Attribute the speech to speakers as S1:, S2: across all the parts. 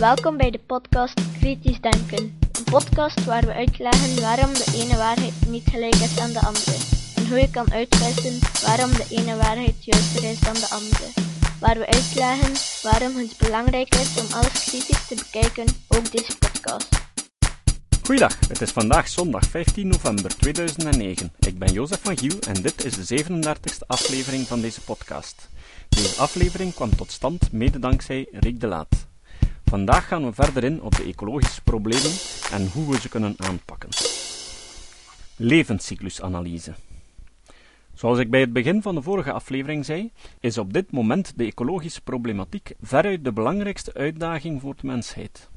S1: Welkom bij de podcast Kritisch Denken. Een podcast waar we uitleggen waarom de ene waarheid niet gelijk is aan de andere. En hoe je kan uitwissen waarom de ene waarheid juister is dan de andere. Waar we uitleggen waarom het belangrijk is om alles kritisch te bekijken, ook deze podcast.
S2: Goeiedag, het is vandaag zondag 15 november 2009. Ik ben Jozef van Giel en dit is de 37e aflevering van deze podcast. Deze aflevering kwam tot stand mede dankzij Rick de Laat. Vandaag gaan we verder in op de ecologische problemen en hoe we ze kunnen aanpakken. Levenscyclusanalyse. Zoals ik bij het begin van de vorige aflevering zei, is op dit moment de ecologische problematiek veruit de belangrijkste uitdaging voor de mensheid.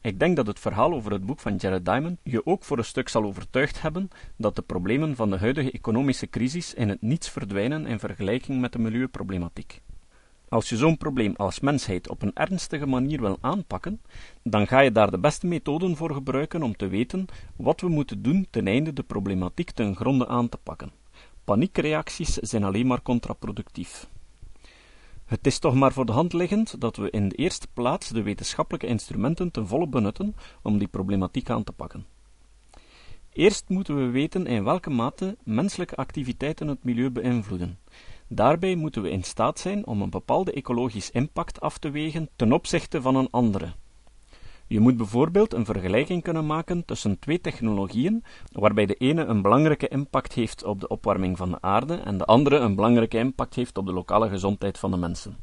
S2: Ik denk dat het verhaal over het boek van Jared Diamond je ook voor een stuk zal overtuigd hebben dat de problemen van de huidige economische crisis in het niets verdwijnen in vergelijking met de milieuproblematiek. Als je zo'n probleem als mensheid op een ernstige manier wil aanpakken, dan ga je daar de beste methoden voor gebruiken om te weten wat we moeten doen ten einde de problematiek ten gronde aan te pakken. Paniekreacties zijn alleen maar contraproductief. Het is toch maar voor de hand liggend dat we in de eerste plaats de wetenschappelijke instrumenten ten volle benutten om die problematiek aan te pakken. Eerst moeten we weten in welke mate menselijke activiteiten het milieu beïnvloeden. Daarbij moeten we in staat zijn om een bepaalde ecologisch impact af te wegen ten opzichte van een andere. Je moet bijvoorbeeld een vergelijking kunnen maken tussen twee technologieën, waarbij de ene een belangrijke impact heeft op de opwarming van de aarde en de andere een belangrijke impact heeft op de lokale gezondheid van de mensen.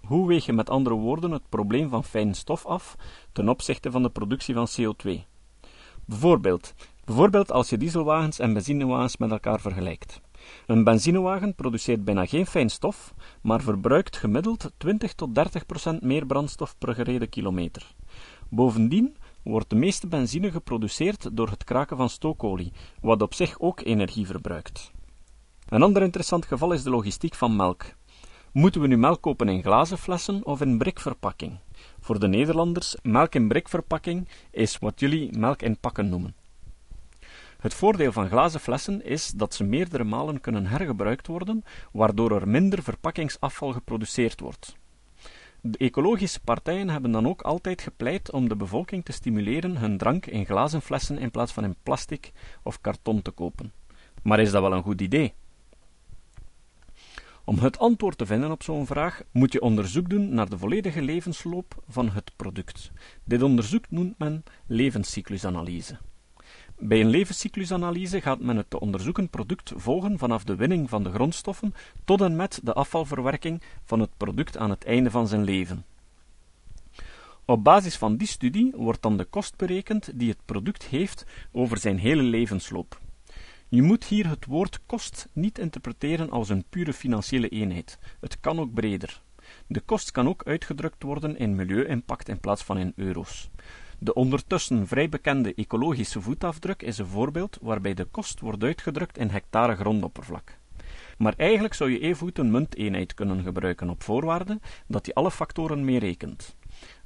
S2: Hoe weeg je met andere woorden het probleem van fijn stof af ten opzichte van de productie van CO2? Bijvoorbeeld, bijvoorbeeld als je dieselwagens en benzinewagens met elkaar vergelijkt. Een benzinewagen produceert bijna geen fijn stof, maar verbruikt gemiddeld 20 tot 30 procent meer brandstof per gereden kilometer. Bovendien wordt de meeste benzine geproduceerd door het kraken van stookolie, wat op zich ook energie verbruikt. Een ander interessant geval is de logistiek van melk. Moeten we nu melk kopen in glazen flessen of in brikverpakking? Voor de Nederlanders, melk in brikverpakking is wat jullie melk in pakken noemen. Het voordeel van glazen flessen is dat ze meerdere malen kunnen hergebruikt worden, waardoor er minder verpakkingsafval geproduceerd wordt. De ecologische partijen hebben dan ook altijd gepleit om de bevolking te stimuleren hun drank in glazen flessen in plaats van in plastic of karton te kopen. Maar is dat wel een goed idee? Om het antwoord te vinden op zo'n vraag moet je onderzoek doen naar de volledige levensloop van het product. Dit onderzoek noemt men levenscyclusanalyse. Bij een levenscyclusanalyse gaat men het te onderzoeken product volgen vanaf de winning van de grondstoffen tot en met de afvalverwerking van het product aan het einde van zijn leven. Op basis van die studie wordt dan de kost berekend die het product heeft over zijn hele levensloop. Je moet hier het woord kost niet interpreteren als een pure financiële eenheid. Het kan ook breder. De kost kan ook uitgedrukt worden in milieu-impact in plaats van in euro's. De ondertussen vrij bekende ecologische voetafdruk is een voorbeeld waarbij de kost wordt uitgedrukt in hectare grondoppervlak. Maar eigenlijk zou je evengoed een munteenheid kunnen gebruiken op voorwaarde dat je alle factoren meerekent.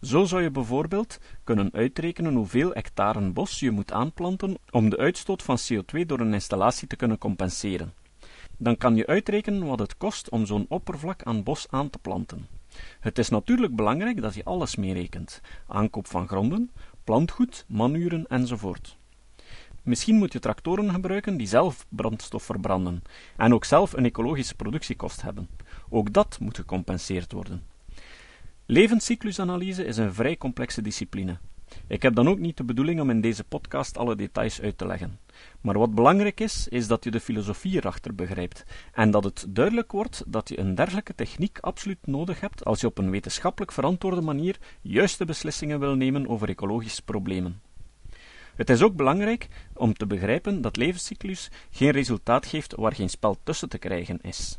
S2: Zo zou je bijvoorbeeld kunnen uitrekenen hoeveel hectare bos je moet aanplanten om de uitstoot van CO2 door een installatie te kunnen compenseren. Dan kan je uitrekenen wat het kost om zo'n oppervlak aan bos aan te planten. Het is natuurlijk belangrijk dat je alles meerekent: aankoop van gronden, plantgoed, manuren enzovoort. Misschien moet je tractoren gebruiken die zelf brandstof verbranden en ook zelf een ecologische productiekost hebben. Ook dat moet gecompenseerd worden. Levenscyclusanalyse is een vrij complexe discipline. Ik heb dan ook niet de bedoeling om in deze podcast alle details uit te leggen. Maar wat belangrijk is, is dat je de filosofie erachter begrijpt en dat het duidelijk wordt dat je een dergelijke techniek absoluut nodig hebt als je op een wetenschappelijk verantwoorde manier juiste beslissingen wil nemen over ecologische problemen. Het is ook belangrijk om te begrijpen dat levenscyclus geen resultaat geeft waar geen spel tussen te krijgen is.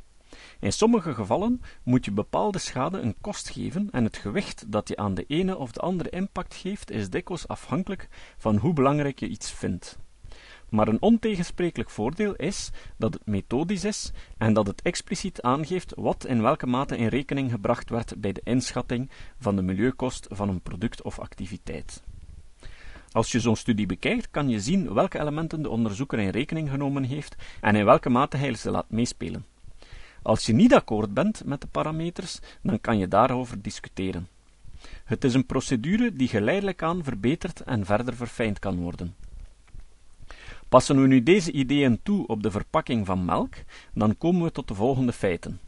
S2: In sommige gevallen moet je bepaalde schade een kost geven en het gewicht dat je aan de ene of de andere impact geeft is dikwijls afhankelijk van hoe belangrijk je iets vindt. Maar een ontegensprekelijk voordeel is dat het methodisch is en dat het expliciet aangeeft wat in welke mate in rekening gebracht werd bij de inschatting van de milieukost van een product of activiteit. Als je zo'n studie bekijkt, kan je zien welke elementen de onderzoeker in rekening genomen heeft en in welke mate hij ze laat meespelen. Als je niet akkoord bent met de parameters, dan kan je daarover discussiëren. Het is een procedure die geleidelijk aan verbeterd en verder verfijnd kan worden. Passen we nu deze ideeën toe op de verpakking van melk, dan komen we tot de volgende feiten.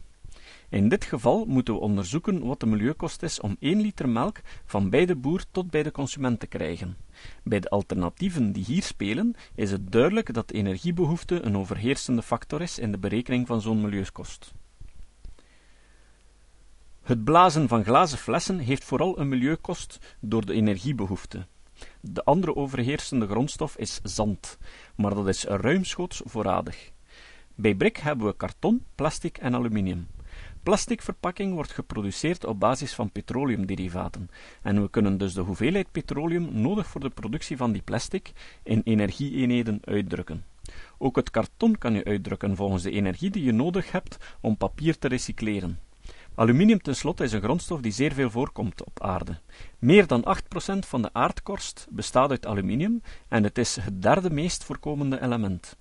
S2: In dit geval moeten we onderzoeken wat de milieukost is om 1 liter melk van bij de boer tot bij de consument te krijgen. Bij de alternatieven die hier spelen, is het duidelijk dat energiebehoefte een overheersende factor is in de berekening van zo'n milieukost. Het blazen van glazen flessen heeft vooral een milieukost door de energiebehoefte. De andere overheersende grondstof is zand, maar dat is ruimschoots voorradig. Bij brik hebben we karton, plastic en aluminium. Plasticverpakking wordt geproduceerd op basis van petroleumderivaten, en we kunnen dus de hoeveelheid petroleum nodig voor de productie van die plastic in energieeenheden uitdrukken. Ook het karton kan je uitdrukken volgens de energie die je nodig hebt om papier te recycleren. Aluminium tenslotte is een grondstof die zeer veel voorkomt op aarde. Meer dan 8% van de aardkorst bestaat uit aluminium en het is het derde meest voorkomende element.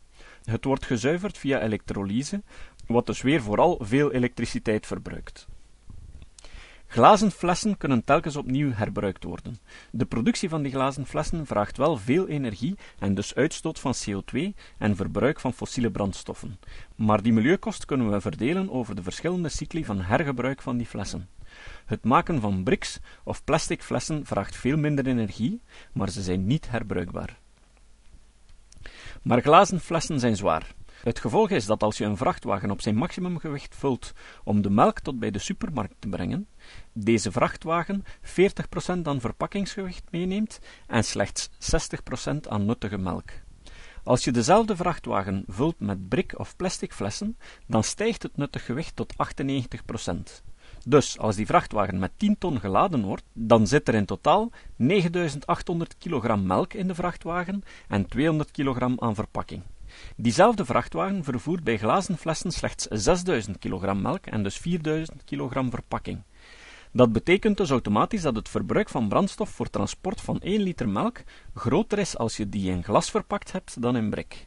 S2: Het wordt gezuiverd via elektrolyse, wat dus weer vooral veel elektriciteit verbruikt. Glazen flessen kunnen telkens opnieuw herbruikt worden. De productie van die glazen flessen vraagt wel veel energie en dus uitstoot van CO2 en verbruik van fossiele brandstoffen. Maar die milieukost kunnen we verdelen over de verschillende cycli van hergebruik van die flessen. Het maken van bricks of plastic flessen vraagt veel minder energie, maar ze zijn niet herbruikbaar. Maar glazen flessen zijn zwaar. Het gevolg is dat als je een vrachtwagen op zijn maximumgewicht vult om de melk tot bij de supermarkt te brengen, deze vrachtwagen 40% aan verpakkingsgewicht meeneemt en slechts 60% aan nuttige melk. Als je dezelfde vrachtwagen vult met brik of plastic flessen, dan stijgt het nuttig gewicht tot 98%. Dus als die vrachtwagen met 10 ton geladen wordt, dan zit er in totaal 9800 kilogram melk in de vrachtwagen en 200 kilogram aan verpakking. Diezelfde vrachtwagen vervoert bij glazen flessen slechts 6000 kilogram melk en dus 4000 kilogram verpakking. Dat betekent dus automatisch dat het verbruik van brandstof voor transport van 1 liter melk groter is als je die in glas verpakt hebt dan in brik.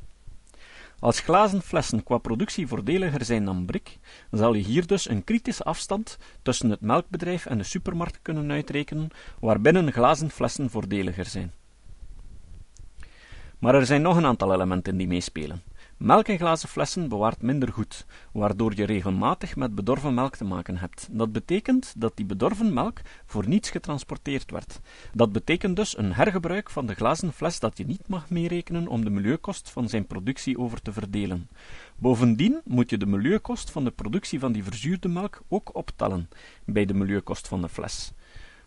S2: Als glazen flessen qua productie voordeliger zijn dan brik, zal je hier dus een kritische afstand tussen het melkbedrijf en de supermarkt kunnen uitrekenen, waarbinnen glazen flessen voordeliger zijn. Maar er zijn nog een aantal elementen die meespelen. Melk in glazen flessen bewaart minder goed, waardoor je regelmatig met bedorven melk te maken hebt. Dat betekent dat die bedorven melk voor niets getransporteerd werd. Dat betekent dus een hergebruik van de glazen fles dat je niet mag meerekenen om de milieukost van zijn productie over te verdelen. Bovendien moet je de milieukost van de productie van die verzuurde melk ook optellen bij de milieukost van de fles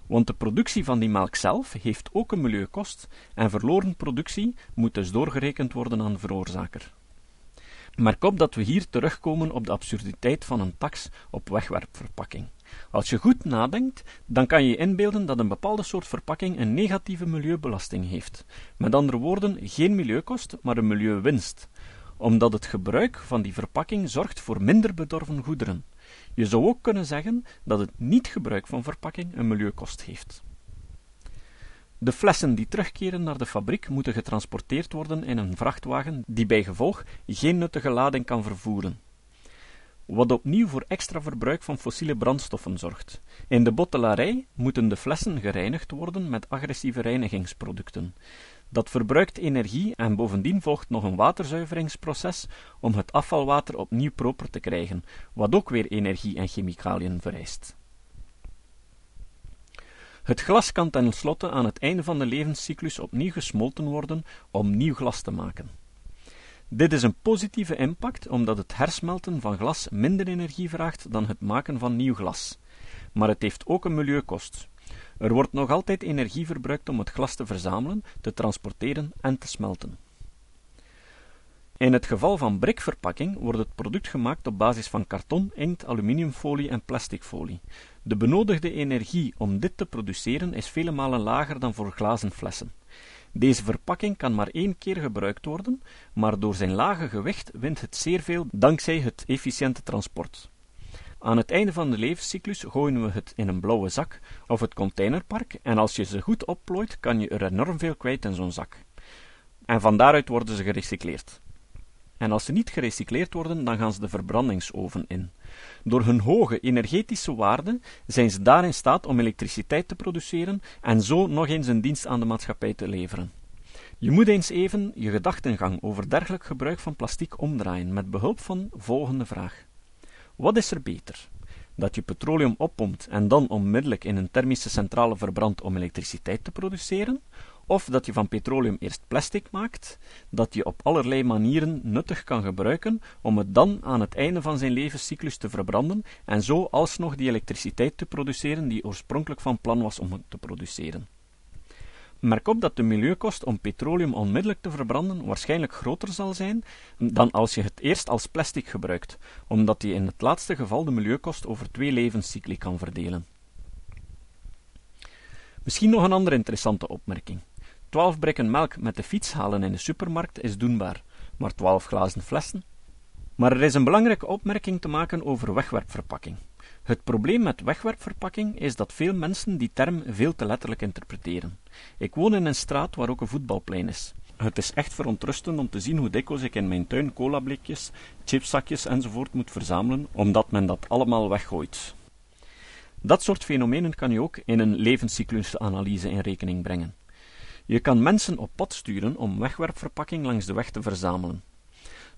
S2: want de productie van die melk zelf heeft ook een milieukost en verloren productie moet dus doorgerekend worden aan de veroorzaker. Merk op dat we hier terugkomen op de absurditeit van een tax op wegwerpverpakking. Als je goed nadenkt, dan kan je je inbeelden dat een bepaalde soort verpakking een negatieve milieubelasting heeft. Met andere woorden, geen milieukost, maar een milieuwinst, omdat het gebruik van die verpakking zorgt voor minder bedorven goederen. Je zou ook kunnen zeggen dat het niet-gebruik van verpakking een milieukost heeft. De flessen die terugkeren naar de fabriek moeten getransporteerd worden in een vrachtwagen die bij gevolg geen nuttige lading kan vervoeren. Wat opnieuw voor extra verbruik van fossiele brandstoffen zorgt. In de bottelarij moeten de flessen gereinigd worden met agressieve reinigingsproducten. Dat verbruikt energie en bovendien volgt nog een waterzuiveringsproces om het afvalwater opnieuw proper te krijgen, wat ook weer energie en chemicaliën vereist. Het glas kan tenslotte aan het einde van de levenscyclus opnieuw gesmolten worden om nieuw glas te maken. Dit is een positieve impact omdat het hersmelten van glas minder energie vraagt dan het maken van nieuw glas. Maar het heeft ook een milieukost. Er wordt nog altijd energie verbruikt om het glas te verzamelen, te transporteren en te smelten. In het geval van brikverpakking wordt het product gemaakt op basis van karton, inkt, aluminiumfolie en plasticfolie. De benodigde energie om dit te produceren is vele malen lager dan voor glazen flessen. Deze verpakking kan maar één keer gebruikt worden, maar door zijn lage gewicht wint het zeer veel dankzij het efficiënte transport. Aan het einde van de levenscyclus gooien we het in een blauwe zak of het containerpark en als je ze goed opplooit kan je er enorm veel kwijt in zo'n zak. En van daaruit worden ze gerecycleerd. En als ze niet gerecycleerd worden, dan gaan ze de verbrandingsoven in. Door hun hoge energetische waarde zijn ze daar in staat om elektriciteit te produceren en zo nog eens een dienst aan de maatschappij te leveren. Je moet eens even je gedachtengang over dergelijk gebruik van plastic omdraaien met behulp van volgende vraag. Wat is er beter? Dat je petroleum oppompt en dan onmiddellijk in een thermische centrale verbrandt om elektriciteit te produceren? Of dat je van petroleum eerst plastic maakt, dat je op allerlei manieren nuttig kan gebruiken om het dan aan het einde van zijn levenscyclus te verbranden en zo alsnog die elektriciteit te produceren die oorspronkelijk van plan was om te produceren. Merk op dat de milieukost om petroleum onmiddellijk te verbranden waarschijnlijk groter zal zijn dan als je het eerst als plastic gebruikt, omdat je in het laatste geval de milieukost over twee levenscycli kan verdelen. Misschien nog een andere interessante opmerking. Twaalf brikken melk met de fiets halen in de supermarkt is doenbaar, maar twaalf glazen flessen? Maar er is een belangrijke opmerking te maken over wegwerpverpakking. Het probleem met wegwerpverpakking is dat veel mensen die term veel te letterlijk interpreteren. Ik woon in een straat waar ook een voetbalplein is. Het is echt verontrustend om te zien hoe dikwijls ik in mijn tuin colablikjes, chipzakjes enzovoort moet verzamelen, omdat men dat allemaal weggooit. Dat soort fenomenen kan je ook in een levenscyclusanalyse in rekening brengen. Je kan mensen op pad sturen om wegwerpverpakking langs de weg te verzamelen.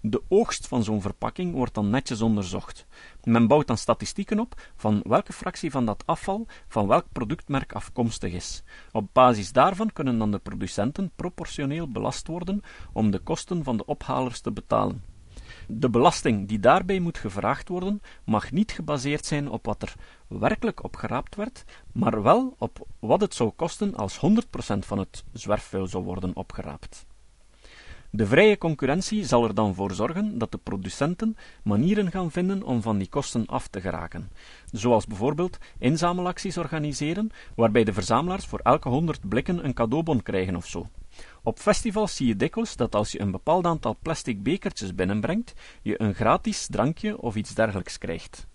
S2: De oogst van zo'n verpakking wordt dan netjes onderzocht. Men bouwt dan statistieken op van welke fractie van dat afval van welk productmerk afkomstig is. Op basis daarvan kunnen dan de producenten proportioneel belast worden om de kosten van de ophalers te betalen. De belasting die daarbij moet gevraagd worden, mag niet gebaseerd zijn op wat er werkelijk opgeraapt werd, maar wel op wat het zou kosten als 100% van het zwerfvuil zou worden opgeraapt. De vrije concurrentie zal er dan voor zorgen dat de producenten manieren gaan vinden om van die kosten af te geraken, zoals bijvoorbeeld inzamelacties organiseren, waarbij de verzamelaars voor elke 100 blikken een cadeaubon krijgen of zo. Op festivals zie je dikwijls dat als je een bepaald aantal plastic bekertjes binnenbrengt, je een gratis drankje of iets dergelijks krijgt.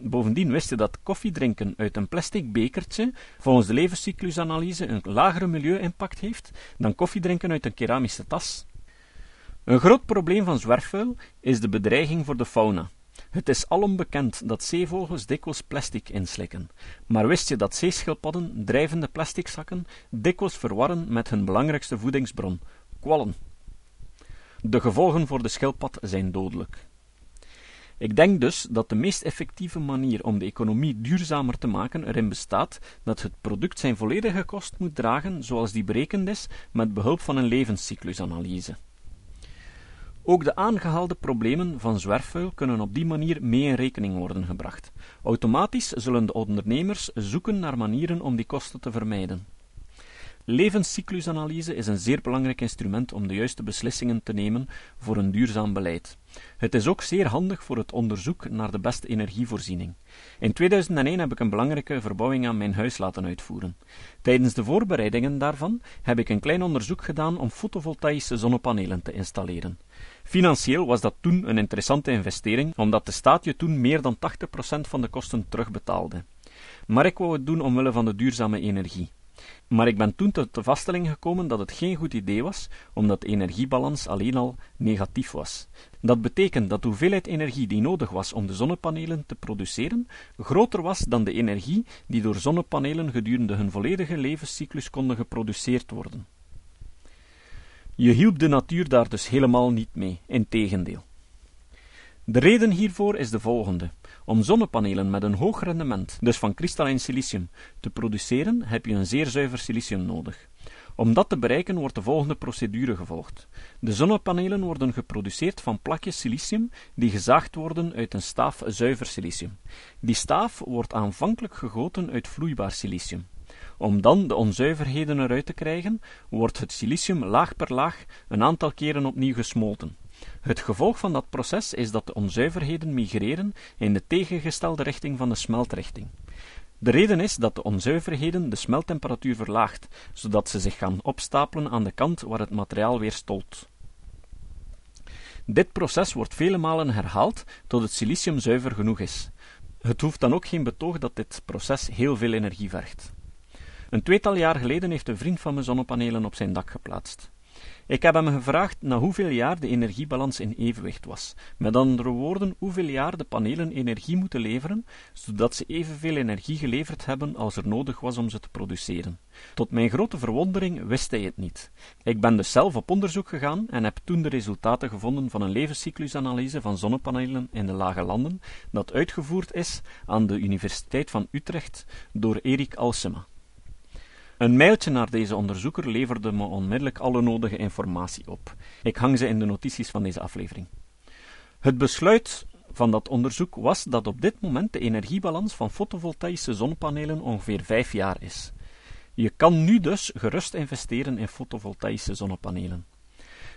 S2: Bovendien wist je dat koffiedrinken uit een plastic bekertje volgens de levenscyclusanalyse een lagere milieu-impact heeft dan koffiedrinken uit een keramische tas. Een groot probleem van zwerfvuil is de bedreiging voor de fauna. Het is alom bekend dat zeevogels dikwijls plastic inslikken, maar wist je dat zeeschildpadden drijvende plastic zakken dikwijls verwarren met hun belangrijkste voedingsbron, kwallen? De gevolgen voor de schildpad zijn dodelijk. Ik denk dus dat de meest effectieve manier om de economie duurzamer te maken erin bestaat dat het product zijn volledige kost moet dragen zoals die berekend is met behulp van een levenscyclusanalyse. Ook de aangehaalde problemen van zwerfvuil kunnen op die manier mee in rekening worden gebracht. Automatisch zullen de ondernemers zoeken naar manieren om die kosten te vermijden. Levenscyclusanalyse is een zeer belangrijk instrument om de juiste beslissingen te nemen voor een duurzaam beleid. Het is ook zeer handig voor het onderzoek naar de beste energievoorziening. In 2001 heb ik een belangrijke verbouwing aan mijn huis laten uitvoeren. Tijdens de voorbereidingen daarvan heb ik een klein onderzoek gedaan om fotovoltaïsche zonnepanelen te installeren. Financieel was dat toen een interessante investering, omdat de staat je toen meer dan 80% van de kosten terugbetaalde. Maar ik wou het doen omwille van de duurzame energie. Maar ik ben toen tot de vaststelling gekomen dat het geen goed idee was, omdat de energiebalans alleen al negatief was. Dat betekent dat de hoeveelheid energie die nodig was om de zonnepanelen te produceren, groter was dan de energie die door zonnepanelen gedurende hun volledige levenscyclus konden geproduceerd worden. Je hielp de natuur daar dus helemaal niet mee, integendeel. De reden hiervoor is de volgende. Om zonnepanelen met een hoog rendement, dus van kristallijn silicium, te produceren, heb je een zeer zuiver silicium nodig. Om dat te bereiken wordt de volgende procedure gevolgd. De zonnepanelen worden geproduceerd van plakjes silicium die gezaagd worden uit een staaf zuiver silicium. Die staaf wordt aanvankelijk gegoten uit vloeibaar silicium. Om dan de onzuiverheden eruit te krijgen, wordt het silicium laag per laag een aantal keren opnieuw gesmolten. Het gevolg van dat proces is dat de onzuiverheden migreren in de tegengestelde richting van de smeltrichting. De reden is dat de onzuiverheden de smeltemperatuur verlaagt, zodat ze zich gaan opstapelen aan de kant waar het materiaal weer stolt. Dit proces wordt vele malen herhaald tot het silicium zuiver genoeg is. Het hoeft dan ook geen betoog dat dit proces heel veel energie vergt. Een tweetal jaar geleden heeft een vriend van me zonnepanelen op zijn dak geplaatst. Ik heb hem gevraagd na hoeveel jaar de energiebalans in evenwicht was. Met andere woorden, hoeveel jaar de panelen energie moeten leveren, zodat ze evenveel energie geleverd hebben als er nodig was om ze te produceren. Tot mijn grote verwondering wist hij het niet. Ik ben dus zelf op onderzoek gegaan en heb toen de resultaten gevonden van een levenscyclusanalyse van zonnepanelen in de lage landen, dat uitgevoerd is aan de Universiteit van Utrecht door Erik Alsema. Een mailtje naar deze onderzoeker leverde me onmiddellijk alle nodige informatie op. Ik hang ze in de notities van deze aflevering. Het besluit van dat onderzoek was dat op dit moment de energiebalans van fotovoltaïsche zonnepanelen ongeveer vijf jaar is. Je kan nu dus gerust investeren in fotovoltaïsche zonnepanelen.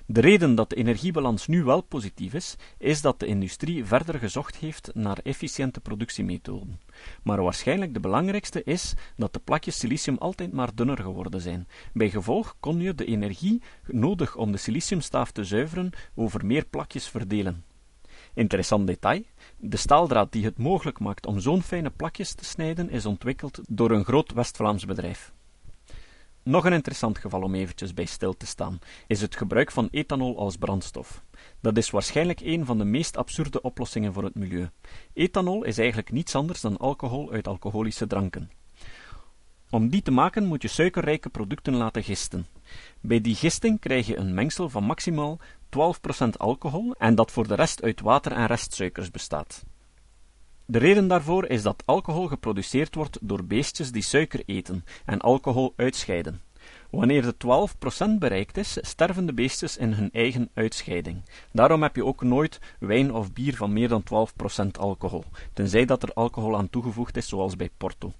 S2: De reden dat de energiebalans nu wel positief is, is dat de industrie verder gezocht heeft naar efficiënte productiemethoden. Maar waarschijnlijk de belangrijkste is dat de plakjes silicium altijd maar dunner geworden zijn. Bij gevolg kon je de energie nodig om de siliciumstaaf te zuiveren over meer plakjes verdelen. Interessant detail: de staaldraad die het mogelijk maakt om zo'n fijne plakjes te snijden is ontwikkeld door een groot West-Vlaams bedrijf. Nog een interessant geval om eventjes bij stil te staan, is het gebruik van ethanol als brandstof. Dat is waarschijnlijk een van de meest absurde oplossingen voor het milieu. Ethanol is eigenlijk niets anders dan alcohol uit alcoholische dranken. Om die te maken moet je suikerrijke producten laten gisten. Bij die gisting krijg je een mengsel van maximaal 12% alcohol en dat voor de rest uit water en restsuikers bestaat. De reden daarvoor is dat alcohol geproduceerd wordt door beestjes die suiker eten en alcohol uitscheiden. Wanneer de 12% bereikt is, sterven de beestjes in hun eigen uitscheiding. Daarom heb je ook nooit wijn of bier van meer dan 12% alcohol, tenzij dat er alcohol aan toegevoegd is, zoals bij Porto.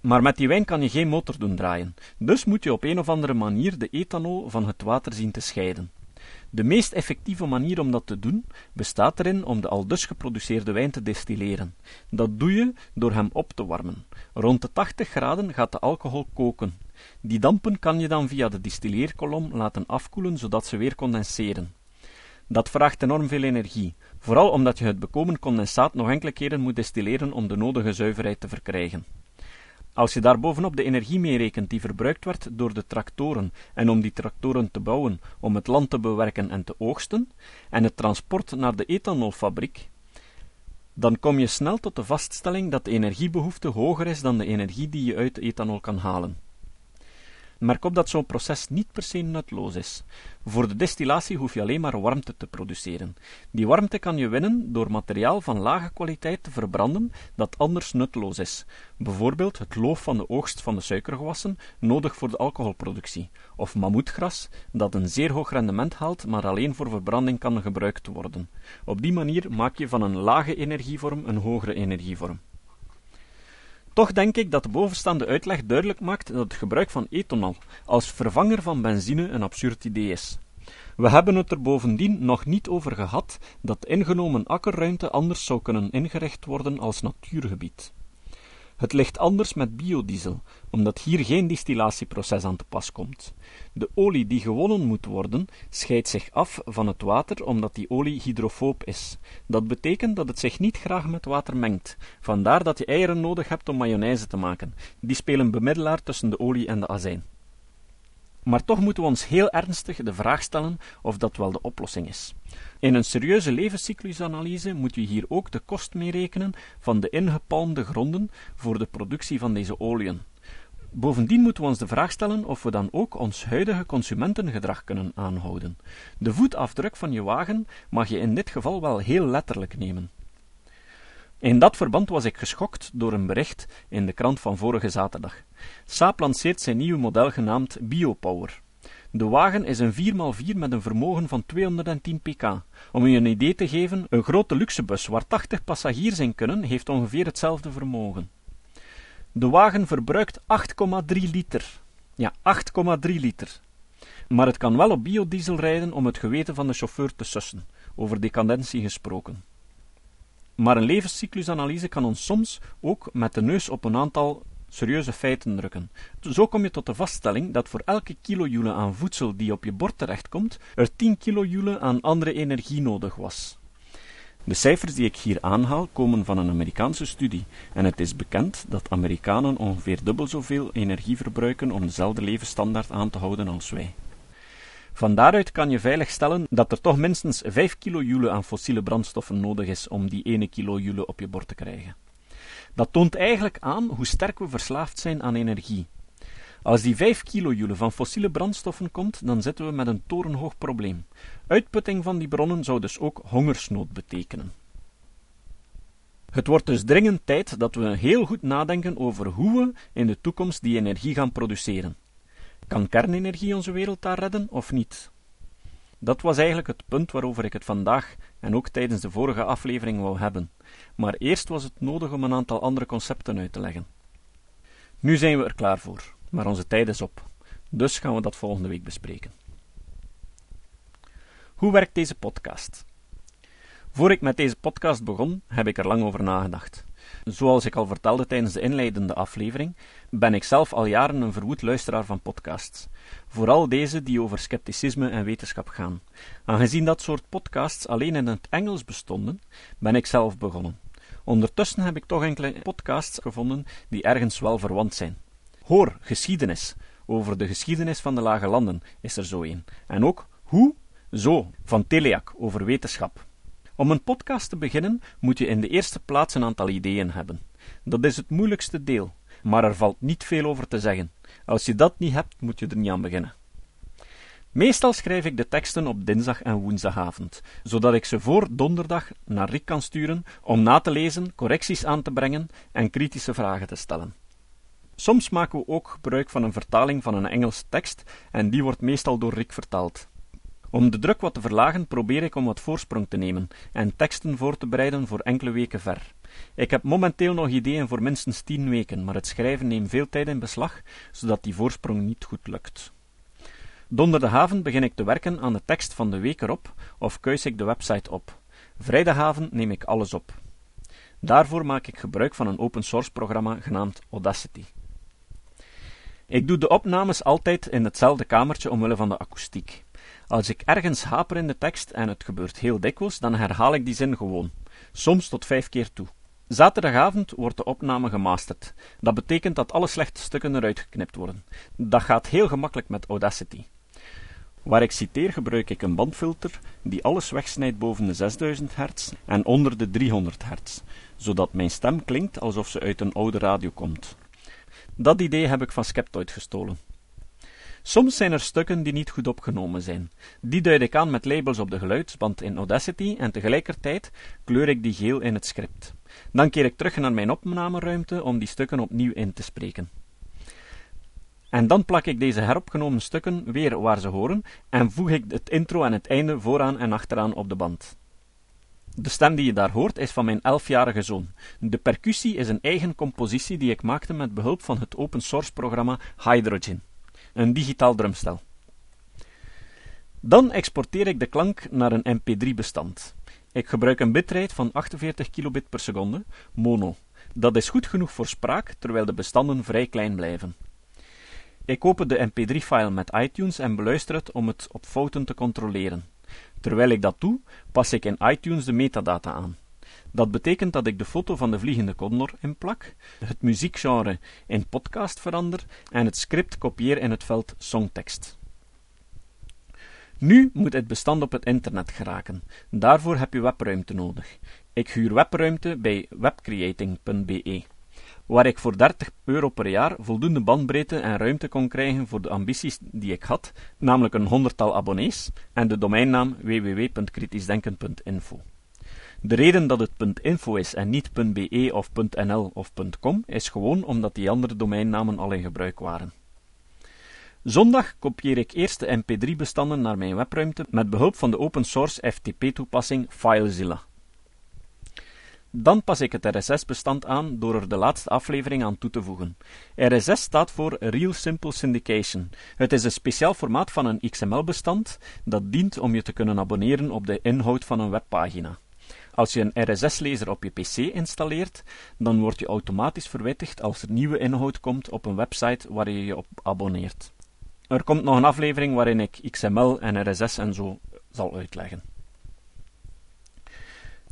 S2: Maar met die wijn kan je geen motor doen draaien, dus moet je op een of andere manier de ethanol van het water zien te scheiden. De meest effectieve manier om dat te doen bestaat erin om de aldus geproduceerde wijn te destilleren. Dat doe je door hem op te warmen. Rond de 80 graden gaat de alcohol koken. Die dampen kan je dan via de distilleerkolom laten afkoelen zodat ze weer condenseren. Dat vraagt enorm veel energie, vooral omdat je het bekomen condensaat nog enkele keren moet destilleren om de nodige zuiverheid te verkrijgen. Als je daarbovenop de energie meerekent die verbruikt werd door de tractoren en om die tractoren te bouwen, om het land te bewerken en te oogsten, en het transport naar de ethanolfabriek, dan kom je snel tot de vaststelling dat de energiebehoefte hoger is dan de energie die je uit de ethanol kan halen. Merk op dat zo'n proces niet per se nutloos is. Voor de destillatie hoef je alleen maar warmte te produceren. Die warmte kan je winnen door materiaal van lage kwaliteit te verbranden dat anders nutloos is. Bijvoorbeeld het loof van de oogst van de suikergewassen, nodig voor de alcoholproductie, of mammoetgras, dat een zeer hoog rendement haalt, maar alleen voor verbranding kan gebruikt worden. Op die manier maak je van een lage energievorm een hogere energievorm. Toch denk ik dat de bovenstaande uitleg duidelijk maakt dat het gebruik van ethanol als vervanger van benzine een absurd idee is. We hebben het er bovendien nog niet over gehad dat ingenomen akkerruimte anders zou kunnen ingericht worden als natuurgebied. Het ligt anders met biodiesel, omdat hier geen distillatieproces aan te pas komt. De olie die gewonnen moet worden, scheidt zich af van het water omdat die olie hydrofoob is. Dat betekent dat het zich niet graag met water mengt. Vandaar dat je eieren nodig hebt om mayonaise te maken. Die spelen bemiddelaar tussen de olie en de azijn. Maar toch moeten we ons heel ernstig de vraag stellen of dat wel de oplossing is. In een serieuze levenscyclusanalyse moet je hier ook de kost meerekenen van de ingepalmde gronden voor de productie van deze oliën. Bovendien moeten we ons de vraag stellen of we dan ook ons huidige consumentengedrag kunnen aanhouden. De voetafdruk van je wagen mag je in dit geval wel heel letterlijk nemen. In dat verband was ik geschokt door een bericht in de krant van vorige zaterdag. Saab lanceert zijn nieuwe model genaamd BioPower. De wagen is een 4x4 met een vermogen van 210 pk. Om u een idee te geven, een grote luxebus waar 80 passagiers in kunnen, heeft ongeveer hetzelfde vermogen. De wagen verbruikt 8,3 liter. Ja, 8,3 liter. Maar het kan wel op biodiesel rijden om het geweten van de chauffeur te sussen, over decadentie gesproken. Maar een levenscyclusanalyse kan ons soms ook met de neus op een aantal serieuze feiten drukken. Zo kom je tot de vaststelling dat voor elke kilojoule aan voedsel die op je bord terechtkomt, er 10 kilojoule aan andere energie nodig was. De cijfers die ik hier aanhaal komen van een Amerikaanse studie en het is bekend dat Amerikanen ongeveer dubbel zoveel energie verbruiken om dezelfde levensstandaard aan te houden als wij. Van daaruit kan je veilig stellen dat er toch minstens 5 kilojoule aan fossiele brandstoffen nodig is om die 1 kilojoule op je bord te krijgen. Dat toont eigenlijk aan hoe sterk we verslaafd zijn aan energie. Als die 5 kilojoule van fossiele brandstoffen komt, dan zitten we met een torenhoog probleem. Uitputting van die bronnen zou dus ook hongersnood betekenen. Het wordt dus dringend tijd dat we heel goed nadenken over hoe we in de toekomst die energie gaan produceren. Kan kernenergie onze wereld daar redden of niet? Dat was eigenlijk het punt waarover ik het vandaag en ook tijdens de vorige aflevering wou hebben. Maar eerst was het nodig om een aantal andere concepten uit te leggen. Nu zijn we er klaar voor, maar onze tijd is op. Dus gaan we dat volgende week bespreken. Hoe werkt deze podcast? Voor ik met deze podcast begon, heb ik er lang over nagedacht. Zoals ik al vertelde tijdens de inleidende aflevering, ben ik zelf al jaren een verwoed luisteraar van podcasts. Vooral deze die over scepticisme en wetenschap gaan. Aangezien dat soort podcasts alleen in het Engels bestonden, ben ik zelf begonnen. Ondertussen heb ik toch enkele podcasts gevonden die ergens wel verwant zijn. Hoor, geschiedenis. Over de geschiedenis van de Lage Landen is er zo een. En ook Hoe? Zo, van Teleak, over wetenschap. Om een podcast te beginnen moet je in de eerste plaats een aantal ideeën hebben. Dat is het moeilijkste deel, maar er valt niet veel over te zeggen. Als je dat niet hebt, moet je er niet aan beginnen. Meestal schrijf ik de teksten op dinsdag en woensdagavond, zodat ik ze voor donderdag naar Rick kan sturen om na te lezen, correcties aan te brengen en kritische vragen te stellen. Soms maken we ook gebruik van een vertaling van een Engelse tekst en die wordt meestal door Rick vertaald. Om de druk wat te verlagen probeer ik om wat voorsprong te nemen en teksten voor te bereiden voor enkele weken ver. Ik heb momenteel nog ideeën voor minstens tien weken, maar het schrijven neemt veel tijd in beslag, zodat die voorsprong niet goed lukt. Donderdagavond begin ik te werken aan de tekst van de week erop of kuis ik de website op. Vrijdagavond neem ik alles op. Daarvoor maak ik gebruik van een open source programma genaamd Audacity. Ik doe de opnames altijd in hetzelfde kamertje omwille van de akoestiek. Als ik ergens haper in de tekst, en het gebeurt heel dikwijls, dan herhaal ik die zin gewoon, soms tot vijf keer toe. Zaterdagavond wordt de opname gemasterd. Dat betekent dat alle slechte stukken eruit geknipt worden. Dat gaat heel gemakkelijk met Audacity. Waar ik citeer gebruik ik een bandfilter die alles wegsnijdt boven de 6000 hertz en onder de 300 hertz, zodat mijn stem klinkt alsof ze uit een oude radio komt. Dat idee heb ik van Skeptoid gestolen. Soms zijn er stukken die niet goed opgenomen zijn. Die duid ik aan met labels op de geluidsband in Audacity en tegelijkertijd kleur ik die geel in het script. Dan keer ik terug naar mijn opnameruimte om die stukken opnieuw in te spreken. En dan plak ik deze heropgenomen stukken weer waar ze horen en voeg ik het intro en het einde vooraan en achteraan op de band. De stem die je daar hoort is van mijn elfjarige zoon. De percussie is een eigen compositie die ik maakte met behulp van het open source programma Hydrogen een digitaal drumstel. Dan exporteer ik de klank naar een mp3-bestand. Ik gebruik een bitrate van 48 kilobit per seconde, mono. Dat is goed genoeg voor spraak, terwijl de bestanden vrij klein blijven. Ik open de mp3-file met iTunes en beluister het om het op fouten te controleren. Terwijl ik dat doe, pas ik in iTunes de metadata aan. Dat betekent dat ik de foto van de vliegende condor inplak, het muziekgenre in podcast verander en het script kopieer in het veld songtekst. Nu moet het bestand op het internet geraken. Daarvoor heb je webruimte nodig. Ik huur webruimte bij webcreating.be, waar ik voor 30 euro per jaar voldoende bandbreedte en ruimte kon krijgen voor de ambities die ik had, namelijk een honderdtal abonnees en de domeinnaam www.kritischdenken.info. De reden dat het .info is en niet .be of .nl of .com is gewoon omdat die andere domeinnamen al in gebruik waren. Zondag kopieer ik eerst de mp3-bestanden naar mijn webruimte met behulp van de open source FTP-toepassing FileZilla. Dan pas ik het RSS-bestand aan door er de laatste aflevering aan toe te voegen. RSS staat voor Real Simple Syndication. Het is een speciaal formaat van een XML-bestand dat dient om je te kunnen abonneren op de inhoud van een webpagina. Als je een RSS-lezer op je PC installeert, dan word je automatisch verwittigd als er nieuwe inhoud komt op een website waar je je op abonneert. Er komt nog een aflevering waarin ik XML en RSS en zo zal uitleggen.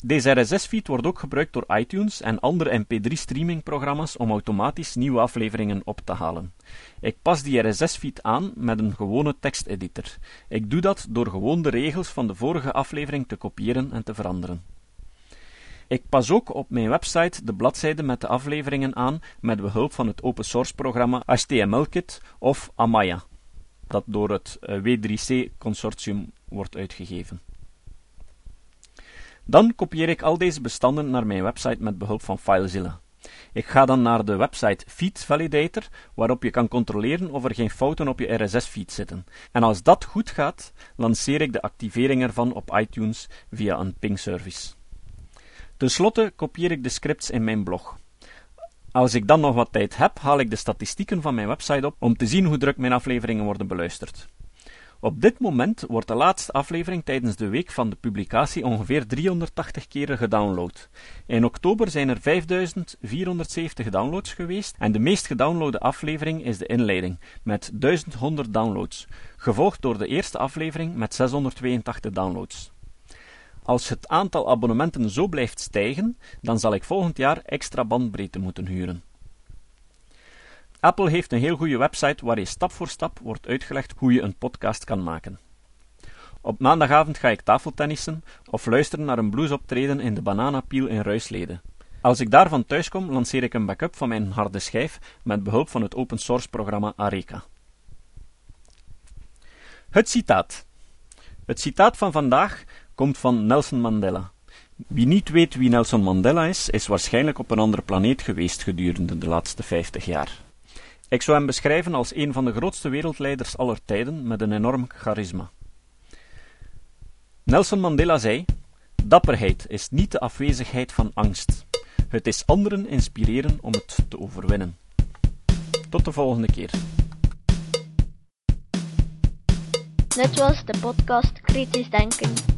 S2: Deze RSS-feed wordt ook gebruikt door iTunes en andere MP3-streamingprogramma's om automatisch nieuwe afleveringen op te halen. Ik pas die RSS-feed aan met een gewone teksteditor. Ik doe dat door gewoon de regels van de vorige aflevering te kopiëren en te veranderen. Ik pas ook op mijn website de bladzijden met de afleveringen aan met behulp van het open source programma HTML-kit of Amaya, dat door het eh, W3C-consortium wordt uitgegeven. Dan kopieer ik al deze bestanden naar mijn website met behulp van FileZilla. Ik ga dan naar de website Feed Validator, waarop je kan controleren of er geen fouten op je RSS-feed zitten. En als dat goed gaat, lanceer ik de activering ervan op iTunes via een ping-service. Ten slotte kopieer ik de scripts in mijn blog. Als ik dan nog wat tijd heb, haal ik de statistieken van mijn website op om te zien hoe druk mijn afleveringen worden beluisterd. Op dit moment wordt de laatste aflevering tijdens de week van de publicatie ongeveer 380 keren gedownload. In oktober zijn er 5470 downloads geweest en de meest gedownloade aflevering is de inleiding met 1100 downloads, gevolgd door de eerste aflevering met 682 downloads. Als het aantal abonnementen zo blijft stijgen, dan zal ik volgend jaar extra bandbreedte moeten huren. Apple heeft een heel goede website waar je stap voor stap wordt uitgelegd hoe je een podcast kan maken. Op maandagavond ga ik tafeltennissen of luisteren naar een bluesoptreden in de Bananapiel in Ruisleden. Als ik daarvan thuiskom, lanceer ik een backup van mijn harde schijf met behulp van het open source programma Areka. Het citaat. Het citaat van vandaag komt van Nelson Mandela. Wie niet weet wie Nelson Mandela is, is waarschijnlijk op een andere planeet geweest gedurende de laatste 50 jaar. Ik zou hem beschrijven als een van de grootste wereldleiders aller tijden met een enorm charisma. Nelson Mandela zei: Dapperheid is niet de afwezigheid van angst. Het is anderen inspireren om het te overwinnen. Tot de volgende keer.
S1: Dit was de podcast Kritisch Denken.